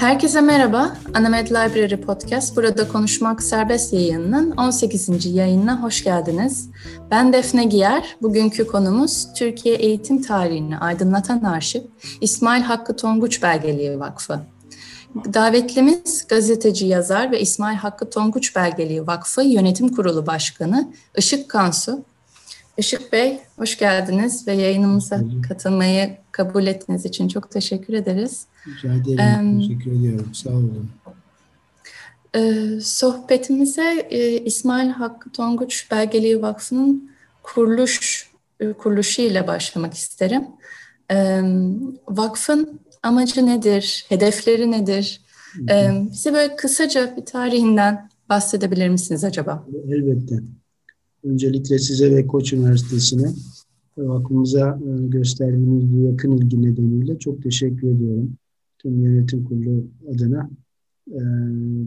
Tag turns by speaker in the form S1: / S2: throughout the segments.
S1: Herkese merhaba. Anamed Library Podcast, Burada Konuşmak Serbest yayınının 18. yayınına hoş geldiniz. Ben Defne Giyer. Bugünkü konumuz Türkiye eğitim tarihini aydınlatan arşiv İsmail Hakkı Tonguç Belgeliği Vakfı. Davetlimiz gazeteci, yazar ve İsmail Hakkı Tonguç Belgeliği Vakfı Yönetim Kurulu Başkanı Işık Kansu. Işık Bey, hoş geldiniz ve yayınımıza katılmayı kabul ettiğiniz için çok teşekkür ederiz.
S2: Rica ederim, ee, teşekkür ediyorum. Sağ olun.
S1: E, sohbetimize e, İsmail Hakkı Tonguç Belgeliği Vakfı'nın kuruluş e, kuruluşu ile başlamak isterim. E, vakfın amacı nedir? Hedefleri nedir? E, bize böyle kısaca bir tarihinden bahsedebilir misiniz acaba?
S2: Elbette. Öncelikle size ve Koç Üniversitesi'ne vakfımıza e, gösterdiğiniz bu yakın ilgi nedeniyle çok teşekkür ediyorum. Tüm yönetim kurulu adına e,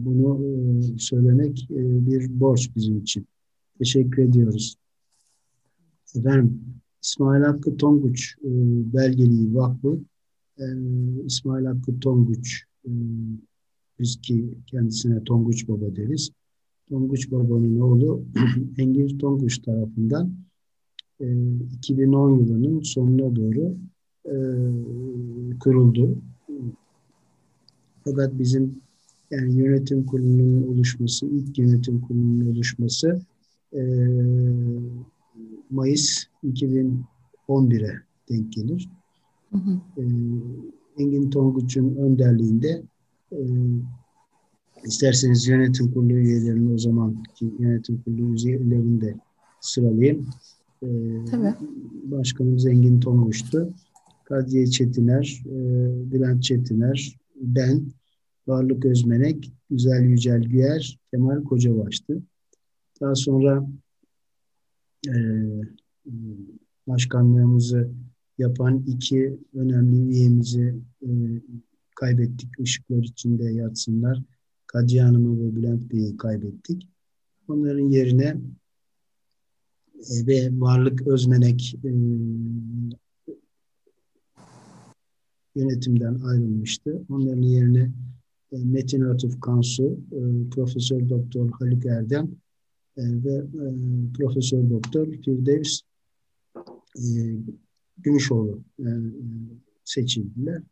S2: bunu e, söylemek bir borç bizim için. Teşekkür ediyoruz. Efendim, İsmail Hakkı Tonguç Belgeliği Vakfı, İsmail Hakkı Tonguç, biz ki kendisine Tonguç Baba deriz. Tonguç Baba'nın oğlu Engin Tonguç tarafından 2010 yılının sonuna doğru kuruldu. Fakat bizim yani yönetim kurulunun oluşması, ilk yönetim kurulunun oluşması Mayıs 2011'e denk gelir. Hı hı. Engin Tonguç'un önderliğinde İsterseniz yönetim kurulu üyelerini o zamanki yönetim kurulu üyelerini de sıralayayım. Ee, Tabii. Başkanımız Engin Tonguç'tu. Kadriye Çetiner, e, Bülent Çetiner, ben, Varlık Özmenek, Güzel Yücel Güyer, Kemal Kocabaş'tı. Daha sonra e, başkanlığımızı yapan iki önemli üyemizi e, kaybettik. Işıklar içinde yatsınlar. Kadriye Hanım'ı ve Bülent Bey'i kaybettik. Onların yerine e, ve Varlık Özmenek e, yönetimden ayrılmıştı. Onların yerine e, Metin Atıf Kansu, e, Profesör Doktor Haluk Erdem e, ve e, Profesör Doktor Firdevs e, Gümüşoğlu e, seçildiler.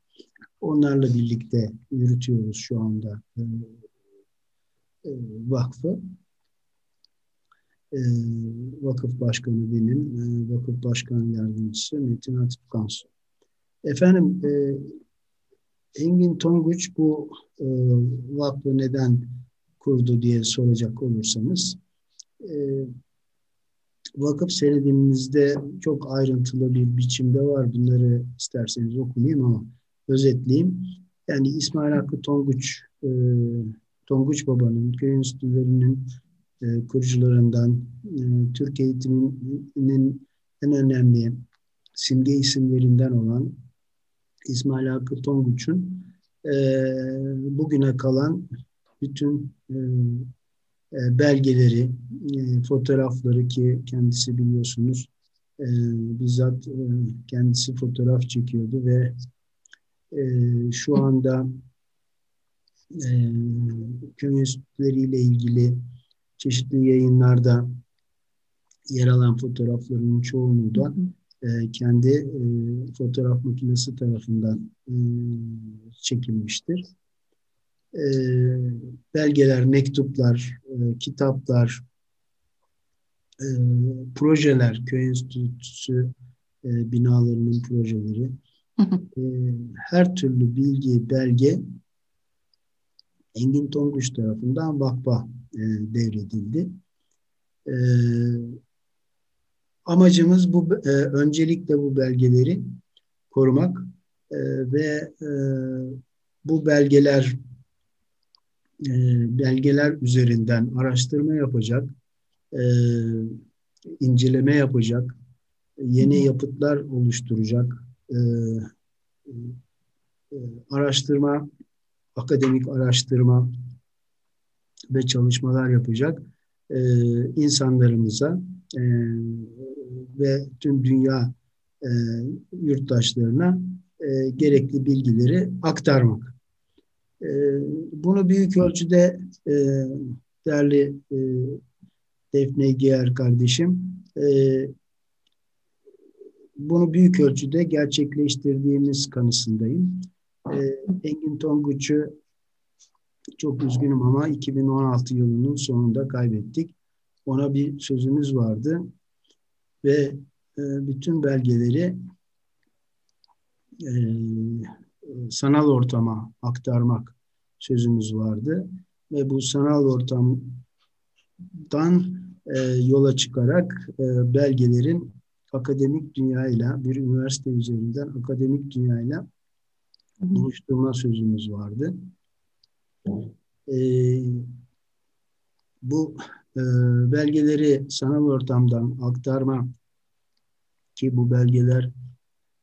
S2: Onlarla birlikte yürütüyoruz şu anda e, e, vakfı. E, vakıf başkanı benim, e, vakıf başkan yardımcısı Metin Atıp Kansu. Efendim, Engin Tonguç bu vakfı neden kurdu diye soracak olursanız, vakıf senedimizde çok ayrıntılı bir biçimde var. Bunları isterseniz okumayayım ama özetleyeyim. Yani İsmail Hakkı Tonguç Tonguç Baba'nın, köy enstitülerinin e, kurucularından, e, Türk eğitiminin en önemli simge isimlerinden olan İsmail Hakkı Tonguç'un e, bugüne kalan bütün e, e, belgeleri, e, fotoğrafları ki kendisi biliyorsunuz e, bizzat e, kendisi fotoğraf çekiyordu ve e, şu anda e, köy enstitüleriyle ilgili çeşitli yayınlarda yer alan fotoğraflarının çoğunu da e, kendi e, fotoğraf makinesi tarafından e, çekilmiştir. E, belgeler, mektuplar, e, kitaplar, e, projeler, köy enstitüsü e, binalarının projeleri, e, her türlü bilgi, belge Engin Tonguç tarafından vakfa e, devredildi. E, amacımız bu e, öncelikle bu belgeleri korumak e, ve e, bu belgeler e, belgeler üzerinden araştırma yapacak, e, inceleme yapacak, yeni yapıtlar oluşturacak, e, e, araştırma akademik araştırma ve çalışmalar yapacak e, insanlarımıza e, ve tüm dünya e, yurttaşlarına e, gerekli bilgileri aktarmak. E, bunu büyük ölçüde e, değerli e, Defne Giyer kardeşim e, bunu büyük ölçüde gerçekleştirdiğimiz kanısındayım. E, Engin Tonguç'u çok üzgünüm ama 2016 yılının sonunda kaybettik. Ona bir sözümüz vardı ve e, bütün belgeleri e, sanal ortama aktarmak sözümüz vardı ve bu sanal ortamdan e, yola çıkarak e, belgelerin akademik dünyayla bir üniversite üzerinden akademik dünyayla buluşturma sözümüz vardı. E, bu e, belgeleri sanal ortamdan aktarma ki bu belgeler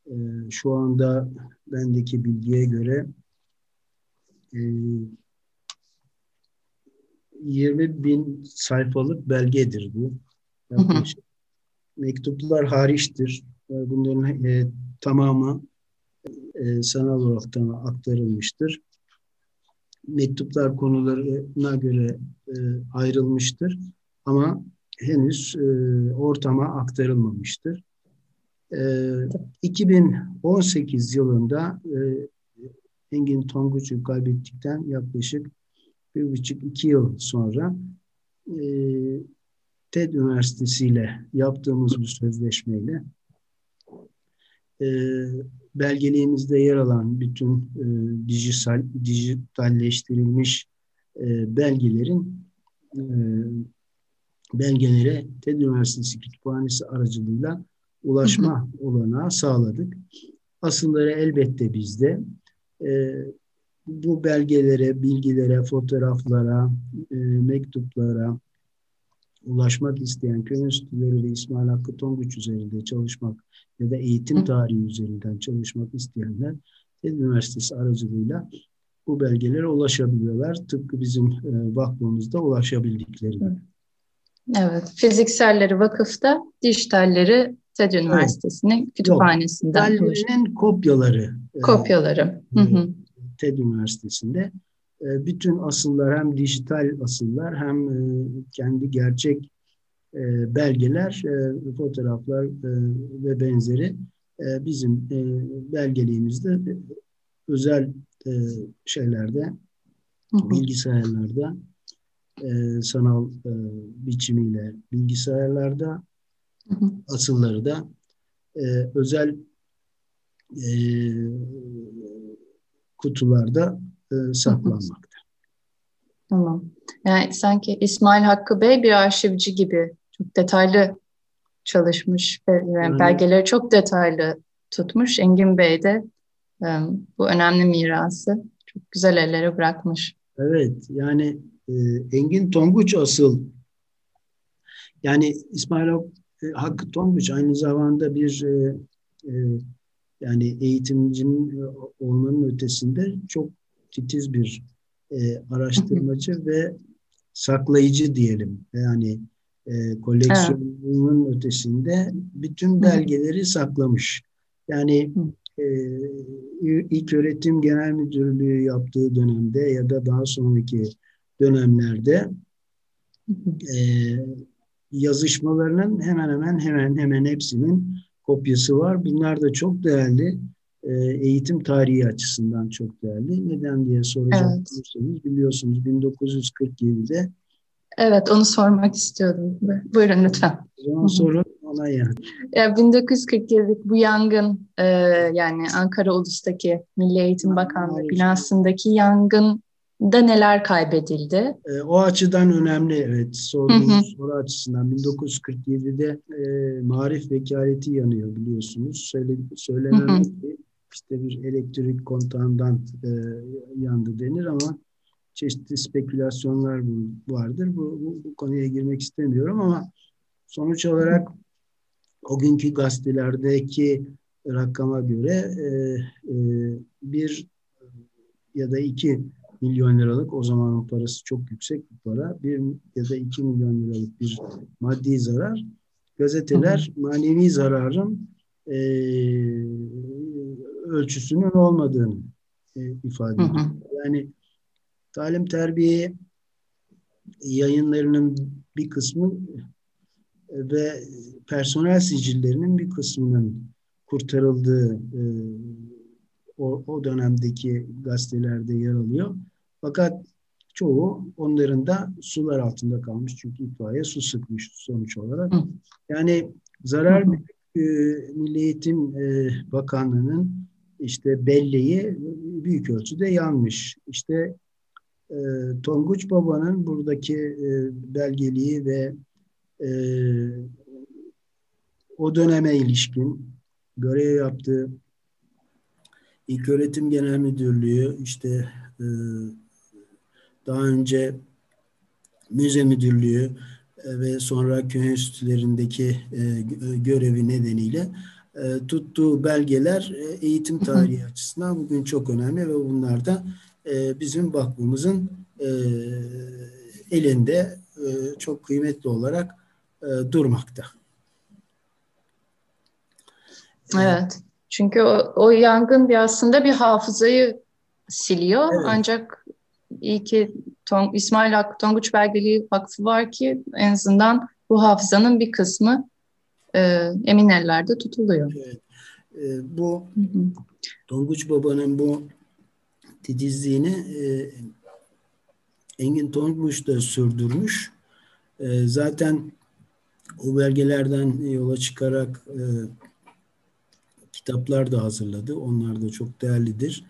S2: e, şu anda bendeki bilgiye göre e, 20 bin sayfalık belgedir bu. Yaklaşık. Mektuplar hariçtir. Bunların e, tamamı e, sanal olarak aktarılmıştır. Mektuplar konularına göre e, ayrılmıştır ama henüz e, ortama aktarılmamıştır. E, 2018 yılında Engin Tonguç'u kaybettikten yaklaşık bir buçuk iki yıl sonra TED Üniversitesi ile yaptığımız bu sözleşmeyle belgeliğimizde yer alan bütün e, dijital, dijitalleştirilmiş e, belgelerin e, belgelere TED Üniversitesi Kütüphanesi aracılığıyla ulaşma hı hı. olanağı sağladık. Asılları elbette bizde. E, bu belgelere, bilgilere, fotoğraflara, e, mektuplara ulaşmak isteyen köy enstitüleri ve İsmail Hakkı Tonguç üzerinde çalışmak ya da eğitim tarihi üzerinden çalışmak isteyenler TED Üniversitesi aracılığıyla bu belgelere ulaşabiliyorlar. Tıpkı bizim e, vakfımızda ulaşabildikleri.
S1: Evet, fizikselleri vakıfta, dijitalleri TED Üniversitesi'nin evet. kütüphanesinden.
S2: Yok, kopyaları.
S1: E, kopyaları. E, hı hı.
S2: TED Üniversitesi'nde. E, bütün asıllar hem dijital asıllar hem e, kendi gerçek e, belgeler, fotoğraflar ve benzeri. Bizim belgeliğimizde özel şeylerde, bilgisayarlarda sanal biçimiyle bilgisayarlarda asılları da özel kutularda e, saklanmakta.
S1: Tamam. Yani sanki İsmail Hakkı Bey bir arşivci gibi çok detaylı çalışmış. Yani belgeleri çok detaylı tutmuş. Engin Bey de e, bu önemli mirası çok güzel ellere bırakmış.
S2: Evet yani e, Engin Tonguç asıl yani İsmail Hakkı Tonguç aynı zamanda bir yani eğitimcinin olmanın ötesinde çok titiz bir e, araştırmacı ve saklayıcı diyelim. Yani e, koleksiyonunun evet. ötesinde bütün belgeleri saklamış. Yani e, ilk öğretim genel müdürlüğü yaptığı dönemde ya da daha sonraki dönemlerde e, yazışmalarının hemen hemen hemen hemen hepsinin kopyası var. Bunlar da çok değerli. E, eğitim tarihi açısından çok değerli. Neden diye soracak evet. olursanız biliyorsunuz 1947'de
S1: Evet onu sormak istiyordum. Buyurun lütfen.
S2: O zaman sorun ona yani.
S1: Ya 1947'lik bu yangın e, yani Ankara Ulus'taki Milli Eğitim Bakanlığı binasındaki yangın da neler kaybedildi?
S2: E, o açıdan önemli evet sorduğunuz soru açısından 1947'de e, marif vekaleti yanıyor biliyorsunuz. Söyle, söylenen ki işte bir elektrik kontağından e, yandı denir ama çeşitli spekülasyonlar vardır. Bu, bu, bu konuya girmek istemiyorum ama sonuç olarak o günkü gazetelerdeki rakama göre e, e, bir ya da iki milyon liralık o zamanın parası çok yüksek bir para. Bir ya da iki milyon liralık bir maddi zarar. Gazeteler manevi zararın e, ölçüsünün olmadığını e, ifade ediyor. Yani talim terbiye yayınlarının bir kısmı ve personel sicillerinin bir kısmının kurtarıldığı e, o, o dönemdeki gazetelerde yer alıyor. Fakat çoğu onların da sular altında kalmış çünkü itfaiye su sıkmış sonuç olarak. Yani zarar e, Milli Eğitim e, Bakanlığı'nın işte belleği büyük ölçüde yanmış. İşte e, Tonguç Baba'nın buradaki e, belgeliği ve e, o döneme ilişkin görev yaptığı öğretim Genel Müdürlüğü işte e, daha önce müze müdürlüğü e, ve sonra köy enstitülerindeki e, görevi nedeniyle e, tuttuğu belgeler e, eğitim tarihi açısından bugün çok önemli ve bunlar da e, bizim vakfımızın e, elinde e, çok kıymetli olarak e, durmakta.
S1: Evet. Çünkü o, o yangın bir aslında bir hafızayı siliyor. Evet. Ancak iyi ki Tong, İsmail Hakkı Tonguç Belgeli Vakfı var ki en azından bu hafızanın bir kısmı e, emin ellerde tutuluyor. Evet.
S2: E, bu hı hı. Tonguç Baba'nın bu titizliğini e, Engin Tonguç da sürdürmüş. E, zaten o belgelerden yola çıkarak e, kitaplar da hazırladı. Onlar da çok değerlidir.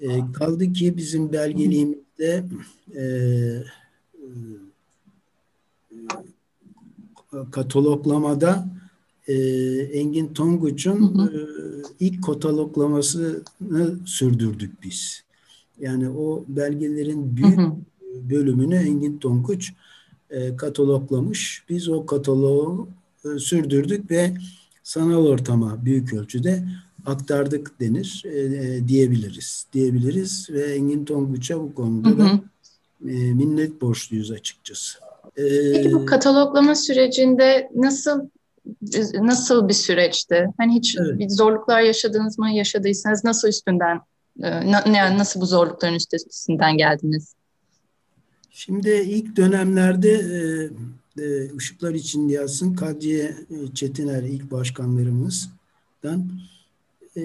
S2: E, kaldı ki bizim belgeliğimizde e, e, kataloglamada e, Engin Tonguç'un e, ilk kataloglamasını sürdürdük biz. Yani o belgelerin büyük hı hı. bölümünü Engin Tonguç e, kataloglamış. Biz o kataloğu e, sürdürdük ve sanal ortama büyük ölçüde aktardık denir e, e, diyebiliriz. Diyebiliriz ve Engin Tonguç'a bu konuda hı hı. da e, minnet borçluyuz açıkçası.
S1: E, Peki bu kataloglama sürecinde nasıl nasıl bir süreçti? Hani hiç evet. bir zorluklar yaşadınız mı? Yaşadıysanız nasıl üstünden e, yani nasıl bu zorlukların üstesinden geldiniz?
S2: Şimdi ilk dönemlerde e, e, Işıklar için yazsın Kadriye e, Çetiner ilk başkanlarımızdan e,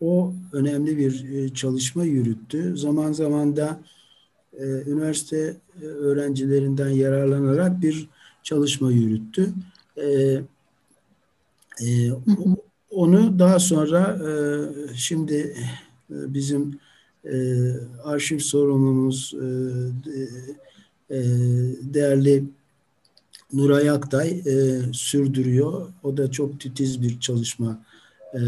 S2: o önemli bir e, çalışma yürüttü. Zaman zaman da e, üniversite e, öğrencilerinden yararlanarak bir çalışma yürüttü. E, e, onu daha sonra e, şimdi e, bizim e, arşiv sorumlumuz e, e, değerli Nuray Aktay e, sürdürüyor. O da çok titiz bir çalışma e,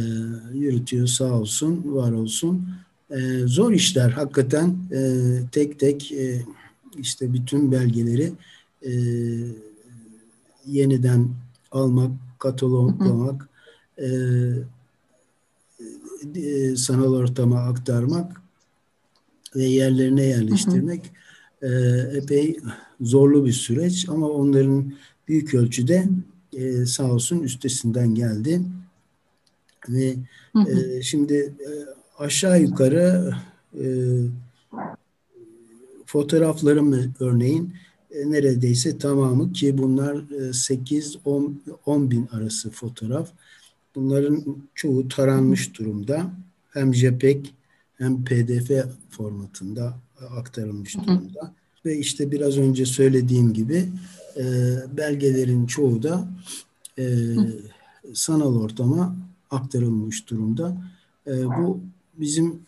S2: yürütüyor sağ olsun, var olsun. E, zor işler hakikaten e, tek tek e, işte bütün belgeleri e, yeniden almak, kataloglamak, e, e, sanal ortama aktarmak ve yerlerine yerleştirmek hı hı. E, epey zorlu bir süreç ama onların büyük ölçüde e, sağ olsun üstesinden geldi. Ve hı hı. E, şimdi e, aşağı yukarı e, fotoğraflarım örneğin e, neredeyse tamamı ki bunlar 8-10 e, bin arası fotoğraf. Bunların çoğu taranmış durumda. Hem JPEG hem PDF formatında aktarılmış durumda. Ve işte biraz önce söylediğim gibi e, belgelerin çoğu da e, sanal ortama aktarılmış durumda. E, bu bizim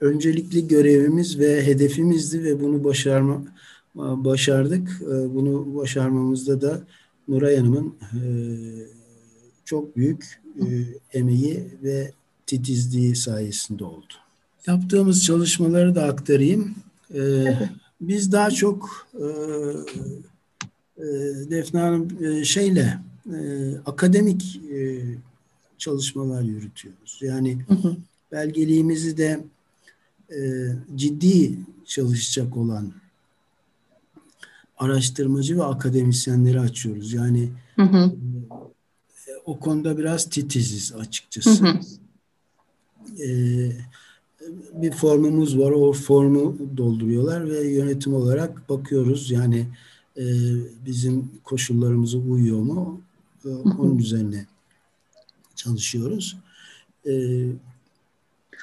S2: öncelikli görevimiz ve hedefimizdi ve bunu başarma başardık. E, bunu başarmamızda da Nuray Hanım'ın e, çok büyük e, emeği ve titizliği sayesinde oldu. Yaptığımız çalışmaları da aktarayım. E, biz daha çok e, e, Defne Hanım e, şeyle e, akademik e, çalışmalar yürütüyoruz. Yani hı hı. belgeliğimizi de e, ciddi çalışacak olan araştırmacı ve akademisyenleri açıyoruz. Yani hı hı. E, o konuda biraz titiziz açıkçası. Hı hı. E, bir formumuz var. O formu dolduruyorlar ve yönetim olarak bakıyoruz. Yani e, bizim koşullarımıza uyuyor mu? E, onun üzerine çalışıyoruz. E,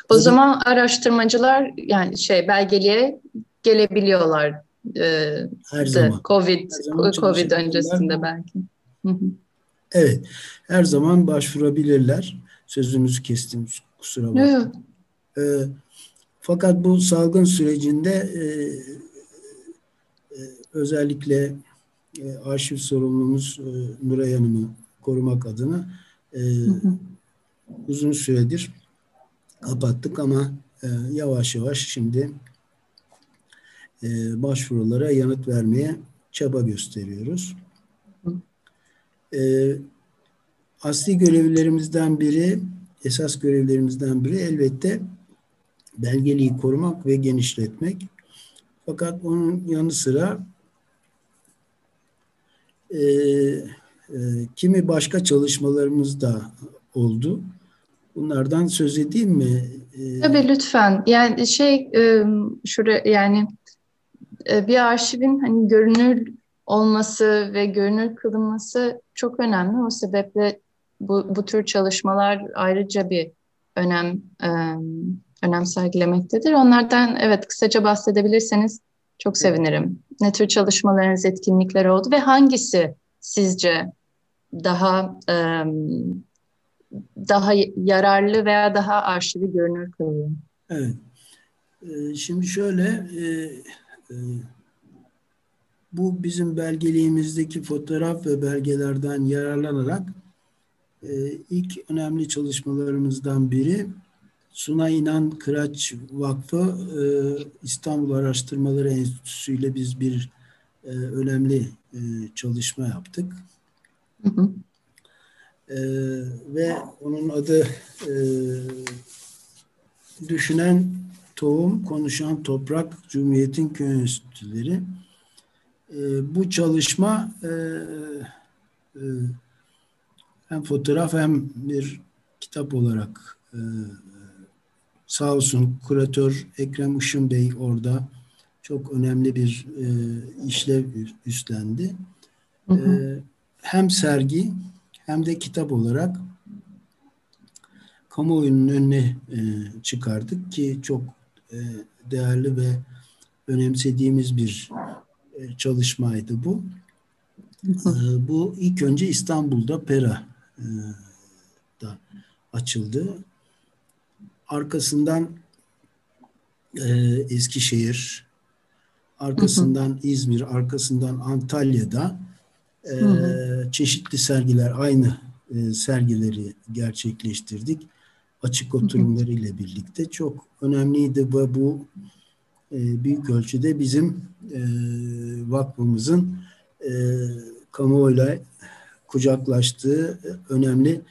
S1: o zaman araştırmacılar yani şey belgeliğe gelebiliyorlar. E, her zaman. Covid her zaman Covid öncesinde belki.
S2: Evet. Her zaman başvurabilirler. Sözünüzü kestim. Kusura bakmayın. E, fakat bu salgın sürecinde e, e, özellikle e, arşiv sorumlumuz e, Nuray Hanım'ı korumak adına e, hı hı. uzun süredir kapattık ama e, yavaş yavaş şimdi e, başvurulara yanıt vermeye çaba gösteriyoruz. E, asli görevlerimizden biri, esas görevlerimizden biri elbette belgeliği korumak ve genişletmek. Fakat onun yanı sıra e, e, kimi başka çalışmalarımız da oldu. Bunlardan söz edeyim mi?
S1: E, Tabii lütfen. Yani şey e, şuraya yani bir arşivin hani görünür olması ve görünür kılınması çok önemli. O sebeple bu, bu tür çalışmalar ayrıca bir önem e, önem sergilemektedir. Onlardan evet kısaca bahsedebilirseniz çok sevinirim. Ne tür çalışmalarınız, etkinlikler oldu ve hangisi sizce daha e, daha yararlı veya daha arşivi görünür kılıyor?
S2: Evet. Şimdi şöyle e, e, bu bizim belgeliğimizdeki fotoğraf ve belgelerden yararlanarak e, ilk önemli çalışmalarımızdan biri Suna İnan Kıraç Vakfı e, İstanbul Araştırmaları Enstitüsü ile biz bir e, önemli çalışma yaptık. Hı hı. E, ve onun adı e, Düşünen Tohum, Konuşan Toprak, Cumhuriyet'in Köy Enstitüleri. E, bu çalışma e, e, hem fotoğraf hem bir kitap olarak e, sağ olsun kuratör Ekrem Işın Bey orada çok önemli bir e, işlev üstlendi. Hı hı. E, hem sergi hem de kitap olarak kamuoyunun önüne e, çıkardık ki çok değerli ve önemsediğimiz bir e, çalışmaydı bu. E, bu ilk önce İstanbul'da Pera e, da açıldı. Arkasından e, Eskişehir, arkasından. İzmir, arkasından Antalya'da e, çeşitli sergiler, aynı e, sergileri gerçekleştirdik. Açık oturumları ile birlikte çok önemliydi ve bu e, büyük ölçüde bizim e, vakfımızın e, kamuoyuyla kucaklaştığı önemli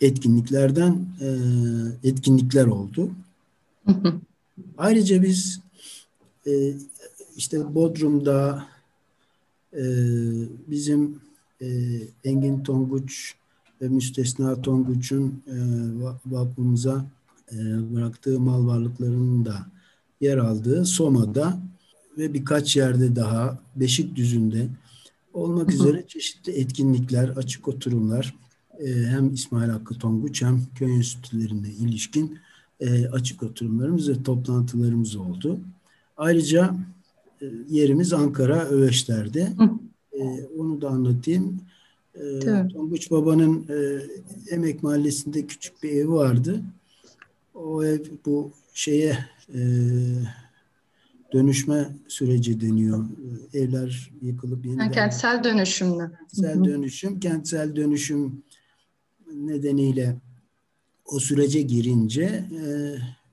S2: etkinliklerden e, etkinlikler oldu. Ayrıca biz e, işte Bodrum'da e, bizim e, Engin Tonguç ve Müstesna Tonguç'un e, vakfımıza e, bıraktığı mal varlıklarının da yer aldığı Soma'da ve birkaç yerde daha Beşikdüzü'nde olmak üzere çeşitli etkinlikler, açık oturumlar e, hem İsmail Hakkı Tonguç hem köy enstitülerine ilişkin e, açık oturumlarımız ve toplantılarımız oldu. Ayrıca e, yerimiz Ankara Öveşler'de. Onu da anlatayım. Evet. Tonguç Baba'nın Emek Mahallesi'nde küçük bir evi vardı. O ev bu şeye dönüşme süreci deniyor. Evler yıkılıp yeniden...
S1: Yani kentsel dönüşüm mü?
S2: Kentsel dönüşüm. Kentsel dönüşüm nedeniyle o sürece girince e,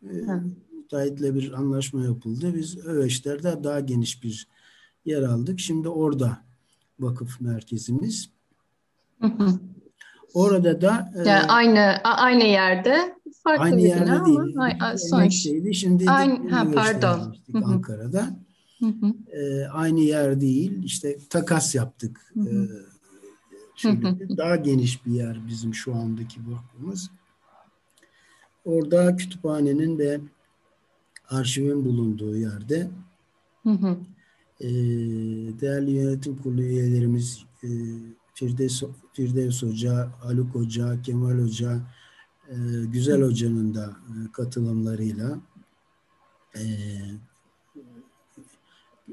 S2: e, müteahhitle bir anlaşma yapıldı. Biz Öveçler'de daha geniş bir yer aldık. Şimdi orada vakıf merkezimiz. Orada da
S1: e, yani aynı aynı yerde farklı aynı bir yerde bina değil.
S2: ama sonuçtaydı. Şimdi aynı, ha, pardon. Ankara'da. E, aynı yer değil. İşte takas yaptık. E, şöyle daha geniş bir yer bizim şu andaki vakfımız. Orada kütüphanenin ve arşivin bulunduğu yerde hı hı. E, değerli yönetim kurulu üyelerimiz e, Firdevs, Firdevs Hoca, Haluk Hoca, Kemal Hoca, e, Güzel Hoca'nın da e, katılımlarıyla e,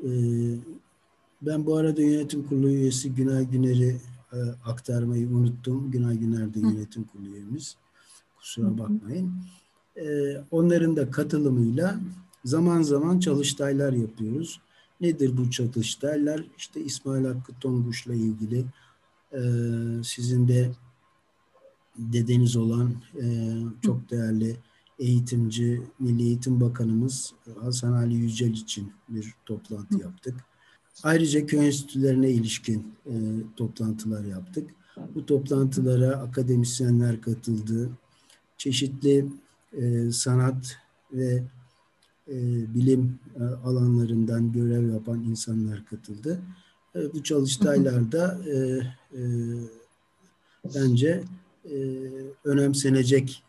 S2: e, ben bu arada yönetim kurulu üyesi Günay Güner'i e, aktarmayı unuttum. Günay Güner de yönetim kurulu üyemiz. Kusura bakmayın. E, onların da katılımıyla zaman zaman çalıştaylar yapıyoruz. Nedir bu çalıştaylar? İşte İsmail Hakkı Tonguç'la ilgili e, sizin de dedeniz olan e, çok değerli eğitimci, Milli Eğitim Bakanımız Hasan Ali Yücel için bir toplantı yaptık. Ayrıca köy enstitülerine ilişkin e, toplantılar yaptık. Bu toplantılara akademisyenler katıldı. Çeşitli e, sanat ve bilim alanlarından görev yapan insanlar katıldı. E, bu çalıştaylarda e, e, bence e, önemsenecek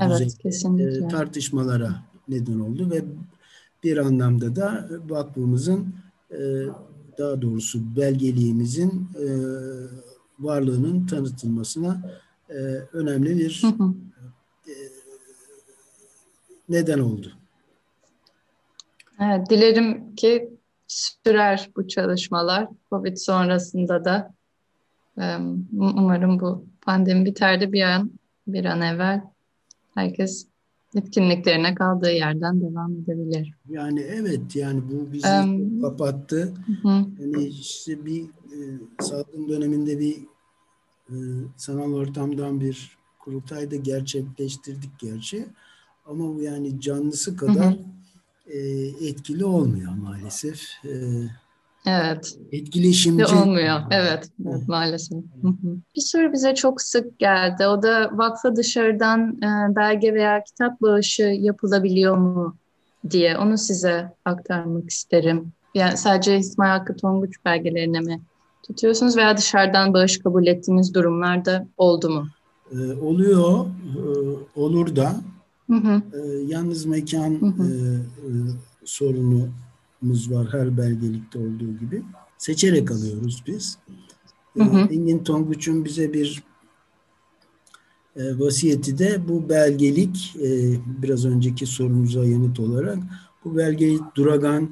S1: evet, kesinlikle.
S2: E, tartışmalara neden oldu ve bir anlamda da vakfımızın e, daha doğrusu belgeliğimizin e, varlığının tanıtılmasına e, önemli bir e, neden oldu.
S1: Evet, dilerim ki sürer bu çalışmalar. Covid sonrasında da umarım bu pandemi biter de bir an bir an evvel herkes etkinliklerine kaldığı yerden devam edebilir.
S2: Yani evet yani bu bizi um, kapattı. Hı. Yani işte bir e, salgın döneminde bir e, sanal ortamdan bir kurultay da gerçekleştirdik gerçi. Ama bu yani canlısı kadar hı hı. E, etkili olmuyor maalesef. E,
S1: Evet.
S2: Etkileşimci.
S1: Olmuyor. Evet, evet maalesef. Bir soru bize çok sık geldi. O da vakfa dışarıdan e, belge veya kitap bağışı yapılabiliyor mu diye. Onu size aktarmak isterim. Yani sadece İsmail Hakkı Tonguç belgelerine mi tutuyorsunuz veya dışarıdan bağış kabul ettiğiniz durumlarda oldu mu?
S2: Ee, oluyor, ee, olur da. Hı hı. Ee, yalnız mekan hı hı. E, e, sorunu muz var her belgelikte olduğu gibi. Seçerek alıyoruz biz. Hı hı. Ee, Engin Tonguç'un bize bir e, vasiyeti de bu belgelik e, biraz önceki sorunuza yanıt olarak bu belgelik duragan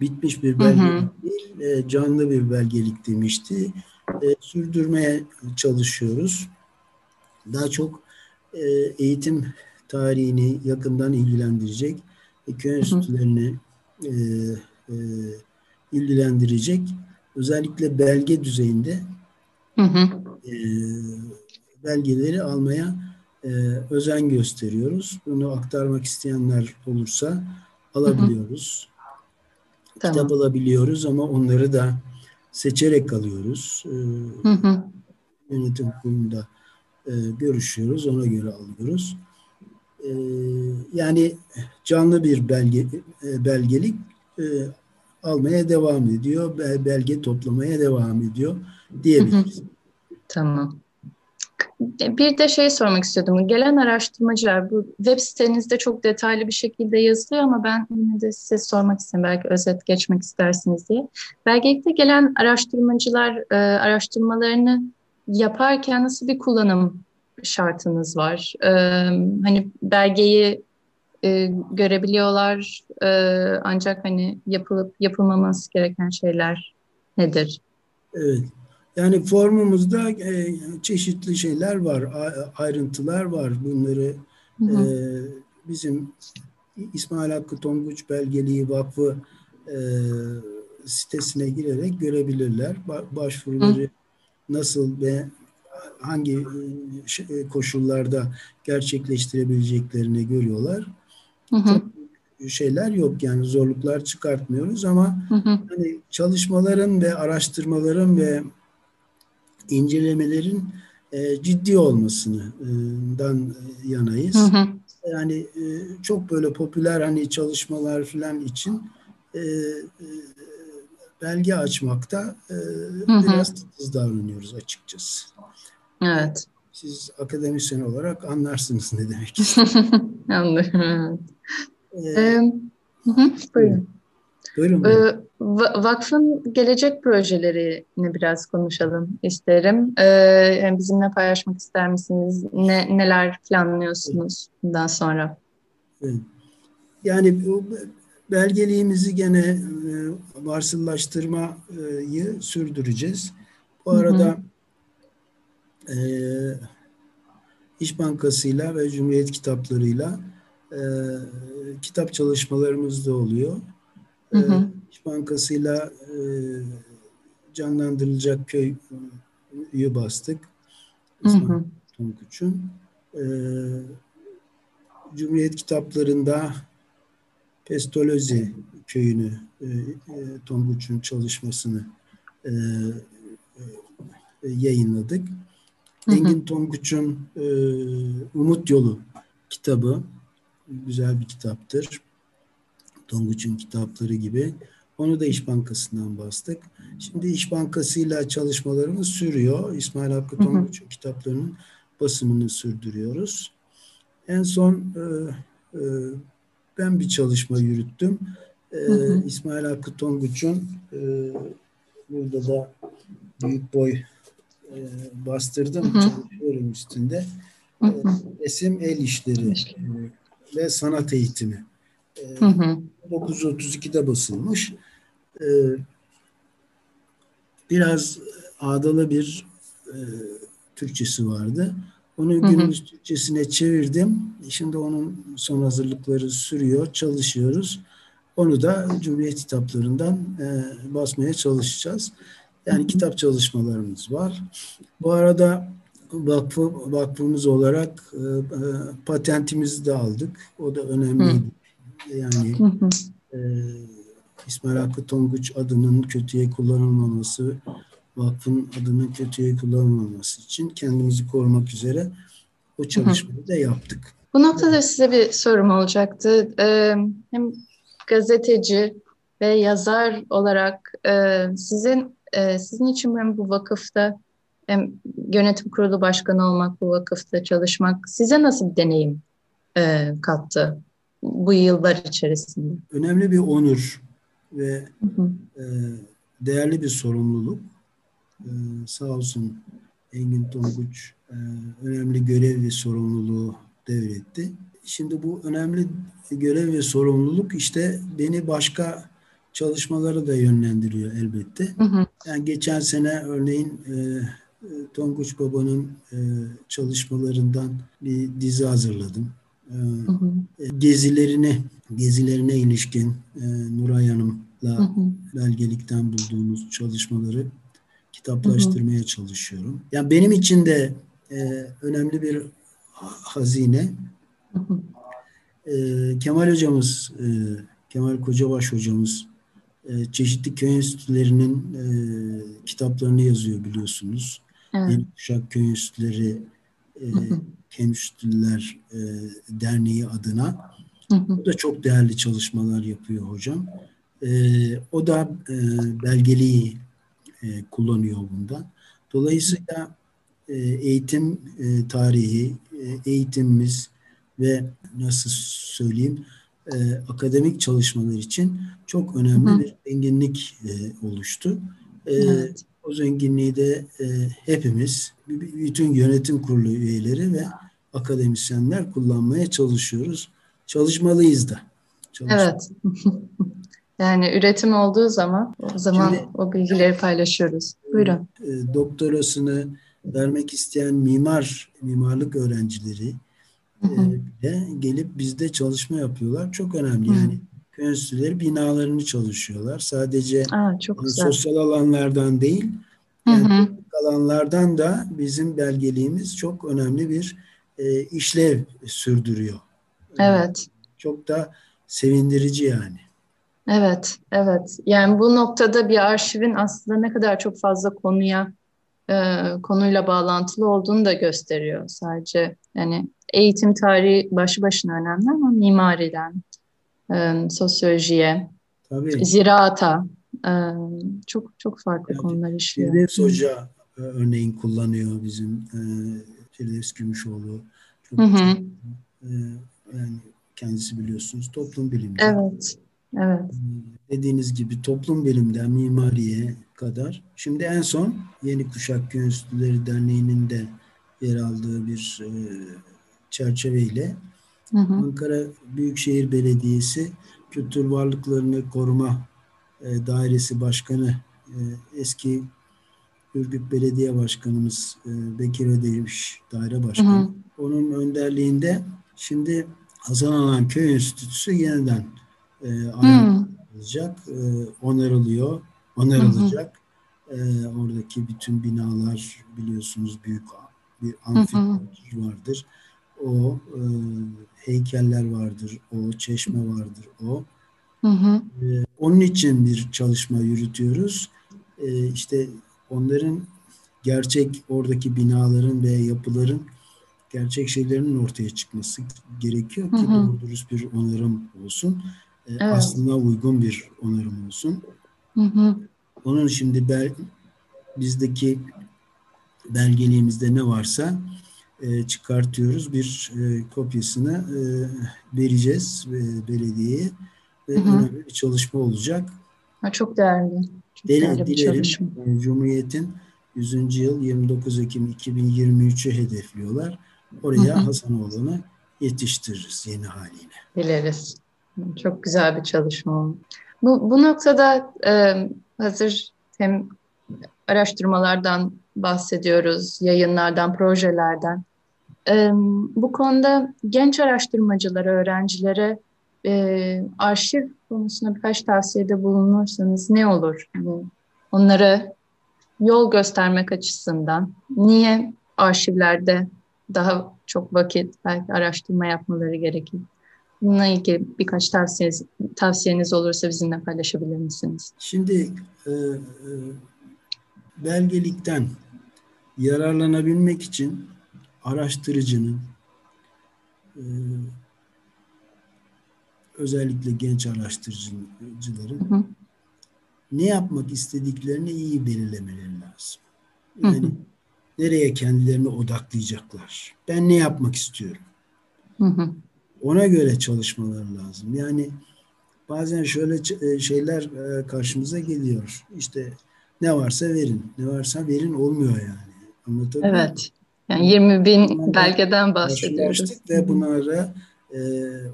S2: bitmiş bir belgelik hı hı. değil e, canlı bir belgelik demişti. sürdürmeye çalışıyoruz. Daha çok eğitim tarihini yakından ilgilendirecek köy enstitülerini e, e, ilgilendirecek özellikle belge düzeyinde hı hı. E, belgeleri almaya e, özen gösteriyoruz. Bunu aktarmak isteyenler olursa alabiliyoruz. Hı hı. Tamam. Kitap alabiliyoruz ama onları da seçerek alıyoruz. E, hı hı. Yönetim kurulunda e, görüşüyoruz, ona göre alıyoruz. Ee, yani canlı bir belge e, belgelik e, almaya devam ediyor, belge toplamaya devam ediyor diyebiliriz.
S1: Tamam. Bir de şey sormak istiyordum. Gelen araştırmacılar bu web sitenizde çok detaylı bir şekilde yazılıyor ama ben yine de size sormak istedim. Belki özet geçmek istersiniz diye. Belgelikte gelen araştırmacılar e, araştırmalarını yaparken nasıl bir kullanım şartınız var. E, hani belgeyi e, görebiliyorlar e, ancak hani yapılıp yapılmaması gereken şeyler nedir?
S2: Evet. Yani formumuzda e, çeşitli şeyler var, ayrıntılar var. Bunları hı hı. E, bizim İsmail Hakkı Tonguç Belgeliği Vakfı e, sitesine girerek görebilirler. Ba başvuruları hı. nasıl ve hangi e, e, koşullarda gerçekleştirebileceklerini görüyorlar. Hı hı. Çok şeyler yok yani zorluklar çıkartmıyoruz ama hı hı. Hani çalışmaların ve araştırmaların ve incelemelerin e, ciddi olmasından yanayız. Hı hı. Yani e, çok böyle popüler hani çalışmalar falan için e, e, belge açmakta e, hı hı. biraz titiz davranıyoruz açıkçası.
S1: Evet.
S2: Siz akademisyen olarak anlarsınız ne demek
S1: Anlıyorum. Ee, hı hı, buyurun.
S2: Buyurun.
S1: Ee, vakfın gelecek projelerini biraz konuşalım isterim. Ee, yani bizimle paylaşmak ister misiniz? Ne, neler planlıyorsunuz bundan sonra?
S2: Yani bu belgeliğimizi gene varsıllaştırmayı sürdüreceğiz. Bu arada hı hı. E, İş Bankası'yla ve Cumhuriyet kitaplarıyla e, kitap çalışmalarımız da oluyor. Hı hı. E, İş Bankası'yla e, canlandırılacak köyü bastık. İsmail. E, Cumhuriyet kitaplarında Pestolozi köyünü e, e, Tonguç'un çalışmasını e, e, yayınladık. Engin Tonguç'un e, Umut Yolu kitabı güzel bir kitaptır. Tonguç'un kitapları gibi. Onu da İş Bankası'ndan bastık. Şimdi İş Bankası'yla çalışmalarımız sürüyor. İsmail Hakkı Tonguç'un kitaplarının basımını sürdürüyoruz. En son e, e, ben bir çalışma yürüttüm. E, hı hı. İsmail Hakkı Tonguç'un e, burada da büyük boy e, bastırdım. Hı. Çalışıyorum üstünde. Hı hı. E, resim el işleri e, ve sanat eğitimi. E, hı hı. 1932'de basılmış. E, biraz ağdalı bir e, Türkçesi vardı. Onu günümüz hı hı. Türkçesine çevirdim. Şimdi onun son hazırlıkları sürüyor, çalışıyoruz. Onu da Cumhuriyet kitaplarından e, basmaya çalışacağız. Yani hı hı. kitap çalışmalarımız var. Bu arada vakfı, vakfımız olarak e, e, patentimizi de aldık. O da önemliydi. Hı. Yani hı hı. E, İsmail Hakkı Tonguç adının kötüye kullanılmaması vakfın adının kötüye kullanılmaması için kendimizi korumak üzere o çalışmayı da yaptık.
S1: Bu noktada size bir sorum olacaktı. Ee, hem gazeteci ve yazar olarak e, sizin e, sizin için hem bu vakıfta hem yönetim kurulu başkanı olmak, bu vakıfta çalışmak size nasıl bir deneyim e, kattı bu yıllar içerisinde?
S2: Önemli bir onur ve hı hı. E, değerli bir sorumluluk. Ee, sağ olsun Engin Tonguç e, önemli görev ve sorumluluğu devretti. Şimdi bu önemli görev ve sorumluluk işte beni başka çalışmaları da yönlendiriyor elbette. Hı hı. Yani geçen sene örneğin e, Tonguç Baba'nın e, çalışmalarından bir dizi hazırladım. E, hı hı. E, gezilerini, gezilerine ilişkin e, Nuray Hanım'la hı hı. belgelikten bulduğumuz çalışmaları kitaplaştırmaya hı hı. çalışıyorum. Yani benim için de e, önemli bir hazine. Hı hı. E, Kemal hocamız, e, Kemal Kocabaş hocamız e, çeşitli köy enstitülerinin e, kitaplarını yazıyor biliyorsunuz. Evet. Yeni Kuşak Köy Enstitüleri e, Enstitüler e, Derneği adına. Hı hı. O da çok değerli çalışmalar yapıyor hocam. E, o da e, belgeliği e, kullanıyor bunda. Dolayısıyla e, eğitim e, tarihi, e, eğitimimiz ve nasıl söyleyeyim e, akademik çalışmalar için çok önemli Hı. bir zenginlik e, oluştu. E, evet. O zenginliği de e, hepimiz, bütün yönetim kurulu üyeleri ve akademisyenler kullanmaya çalışıyoruz. Çalışmalıyız da.
S1: Evet. Yani üretim olduğu zaman o zaman Şimdi, o bilgileri paylaşıyoruz. Buyurun.
S2: E, doktorasını vermek isteyen mimar, mimarlık öğrencileri e, de gelip bizde çalışma yapıyorlar. Çok önemli. Hı. Yani köy enstitüleri binalarını çalışıyorlar. Sadece Aa, çok yani sosyal alanlardan değil, yani hı hı. alanlardan da bizim belgeliğimiz çok önemli bir e, işlev sürdürüyor.
S1: Evet.
S2: Çok da sevindirici yani.
S1: Evet, evet. Yani bu noktada bir arşivin aslında ne kadar çok fazla konuya e, konuyla bağlantılı olduğunu da gösteriyor. Sadece yani eğitim tarihi başı başına önemli ama mimariden e, sosyolojiye, Tabii. ziraata e, çok çok farklı yani, konular işliyor.
S2: Firdevs Hoca e, örneğin kullanıyor bizim e, Firdevs Gümüşoğlu. Çok, hı hı. Çok, e, yani kendisi biliyorsunuz toplum bilimci.
S1: Evet, evet.
S2: Dediğiniz gibi toplum bilimden mimariye kadar. Şimdi en son Yeni Kuşak Enstitüleri Derneği'nin de yer aldığı bir e, çerçeveyle hı hı. Ankara Büyükşehir Belediyesi Kültür Varlıklarını Koruma e, Dairesi Başkanı e, eski Ürgüp Belediye Başkanımız e, Bekir Ödemiş Daire Başkanı. Hı hı. Onun önderliğinde şimdi Hasan Alan Köy Enstitüsü yeniden e, alacak, e, onarılıyor, onarılacak. E, oradaki bütün binalar biliyorsunuz büyük bir amfiteatr vardır. O e, heykeller vardır, o çeşme vardır, o. Hı hı. E, onun için bir çalışma yürütüyoruz. E, işte onların gerçek oradaki binaların ve yapıların gerçek şeylerinin ortaya çıkması gerekiyor ki doğru dürüst bir onarım olsun. E, evet. Aslına uygun bir onarım olsun. Hı hı. Onun şimdi bel, bizdeki belgeliğimizde ne varsa e, çıkartıyoruz. Bir e, kopyasını e, vereceğiz e, belediyeye ve hı hı. önemli bir çalışma olacak.
S1: Ha, çok değerli. Çok
S2: Dile, değerli dilerim çalışma. E, Cumhuriyet'in 100. yıl 29 Ekim 2023'ü hedefliyorlar. Oraya hı hı. Hasanoğlu'nu yetiştiririz yeni haliyle.
S1: Dileriz. Çok güzel bir çalışma oldu. Bu, bu noktada e, hazır hem araştırmalardan bahsediyoruz, yayınlardan, projelerden. Bu konuda genç araştırmacılara, öğrencilere e, arşiv konusunda birkaç tavsiyede bulunursanız ne olur? Onlara yol göstermek açısından niye arşivlerde daha çok vakit belki araştırma yapmaları gerekir? Bununla ilgili birkaç tavsiyeniz, tavsiyeniz olursa bizimle paylaşabilir misiniz?
S2: Şimdi e, e, belgelikten yararlanabilmek için araştırıcının e, özellikle genç araştırıcıların hı hı. ne yapmak istediklerini iyi belirlemeleri lazım. Yani hı hı. nereye kendilerini odaklayacaklar? Ben ne yapmak istiyorum? Hı hı. Ona göre çalışmaları lazım. Yani bazen şöyle e, şeyler e, karşımıza geliyor. İşte ne varsa verin. Ne varsa verin olmuyor yani.
S1: Anlatabiliyor Evet. Yani 20 bin Bunlarla belgeden bahsediyoruz.
S2: Ve bunlara e,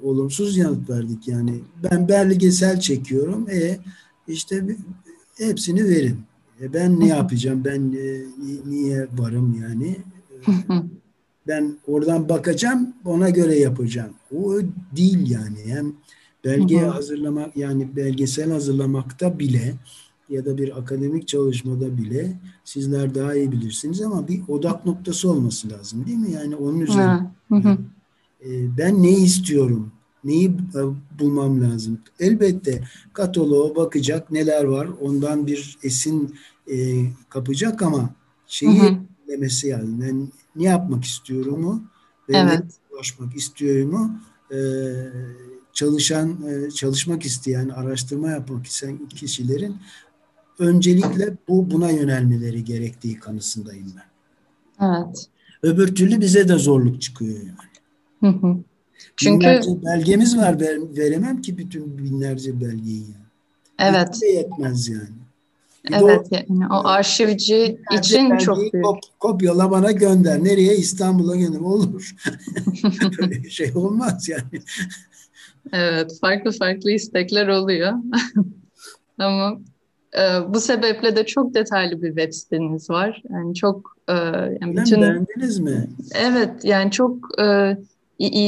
S2: olumsuz yanıt verdik. Yani ben belgesel çekiyorum. E işte hepsini verin. E, ben ne yapacağım? Ben e, niye varım yani? ben oradan bakacağım, ona göre yapacağım. O değil yani. Hem belge hazırlamak yani belgesel hazırlamakta bile ya da bir akademik çalışmada bile sizler daha iyi bilirsiniz ama bir odak noktası olması lazım değil mi? Yani onun üzerine. E, ben ne istiyorum? Neyi e, bulmam lazım? Elbette kataloğa bakacak neler var. Ondan bir esin e, kapacak ama şeyi hı demesi yani ben ne yapmak istiyorumu ve evet. ne ulaşmak istiyorumu e, çalışan e, çalışmak isteyen araştırma yapmak isteyen kişilerin öncelikle bu buna yönelmeleri gerektiği kanısındayım ben.
S1: Evet.
S2: Öbür türlü bize de zorluk çıkıyor yani. Hı hı. Çünkü binlerce belgemiz var veremem ki bütün binlerce belgeyi. Yani.
S1: Evet.
S2: De yetmez yani.
S1: Bir evet o, yani o arşivci için çok büyük. Kop,
S2: kopyala bana gönder. Nereye? İstanbul'a gönder. Olur. Böyle şey olmaz yani.
S1: Evet farklı farklı istekler oluyor. Ama bu sebeple de çok detaylı bir web siteniz var. Yani çok e,
S2: yani bütün beğendiniz mi?
S1: Evet yani çok e,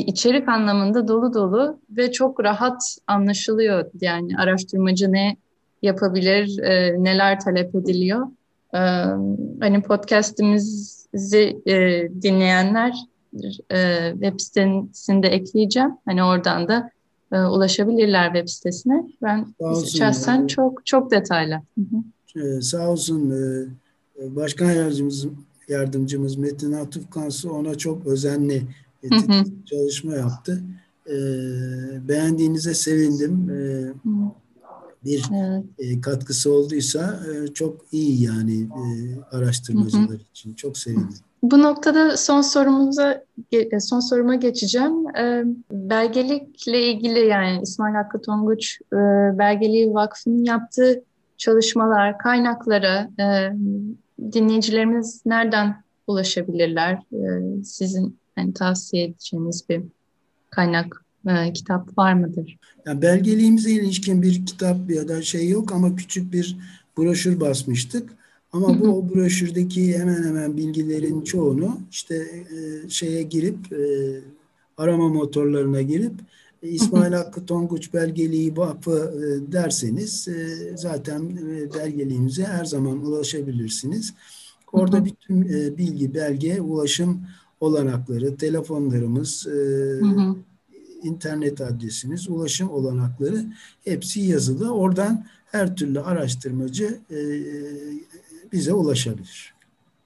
S1: içerik anlamında dolu dolu ve çok rahat anlaşılıyor. Yani araştırmacı ne yapabilir, e, neler talep ediliyor. E, hani podcast'imizi e, dinleyenler e, web sitesinde ekleyeceğim. Hani oradan da e, ulaşabilirler web sitesine. Ben şahsen yani. çok çok detaylı. Hı
S2: hı. Ee, sağ olsun e, başkan yardımcımız, yardımcımız Metin Atıf Kansı ona çok özenli hı hı. çalışma yaptı. E, beğendiğinize sevindim. E, bir evet. e, katkısı olduysa e, çok iyi yani e, araştırmacılar için. Çok sevindim.
S1: Bu noktada son sorumuza son soruma geçeceğim. E, belgelikle ilgili yani İsmail Hakkı Tonguç e, Belgeliği Vakfı'nın yaptığı çalışmalar, kaynaklara e, dinleyicilerimiz nereden ulaşabilirler? E, sizin yani tavsiye edeceğiniz bir kaynak, e, kitap var mıdır?
S2: Yani belgeliğimize ilişkin bir kitap ya da şey yok ama küçük bir broşür basmıştık. Ama bu o broşürdeki hemen hemen bilgilerin çoğunu işte e, şeye girip e, arama motorlarına girip e, İsmail Hakkı Tonguç Belgeliği Vakfı e, derseniz e, zaten e, belgeliğimize her zaman ulaşabilirsiniz. Orada bütün e, bilgi, belge, ulaşım olanakları, telefonlarımız, e, internet adresimiz, ulaşım olanakları hepsi yazılı. Oradan her türlü araştırmacı e, bize ulaşabilir.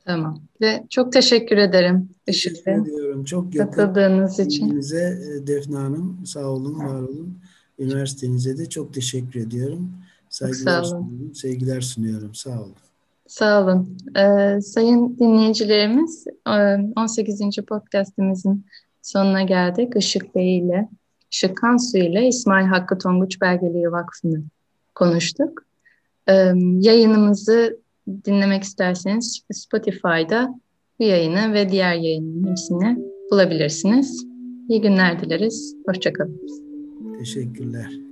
S1: Tamam. Ve çok teşekkür ederim.
S2: Teşekkür ediyorum. Çok
S1: katıldığınız için.
S2: Size e, Defne Hanım sağ olun, var olun. Üniversitenize de çok teşekkür ediyorum. Saygılar sunuyorum, sevgiler sunuyorum. Sağ olun.
S1: Sağ olun. Ee, sayın dinleyicilerimiz 18. E, podcastimizin sonuna geldik. Işık Bey ile, Işık Kansu ile İsmail Hakkı Tonguç Belgeliği Vakfı'nı konuştuk. Ee, yayınımızı dinlemek isterseniz Spotify'da bu yayını ve diğer yayının hepsini bulabilirsiniz. İyi günler dileriz. Hoşçakalın.
S2: Teşekkürler.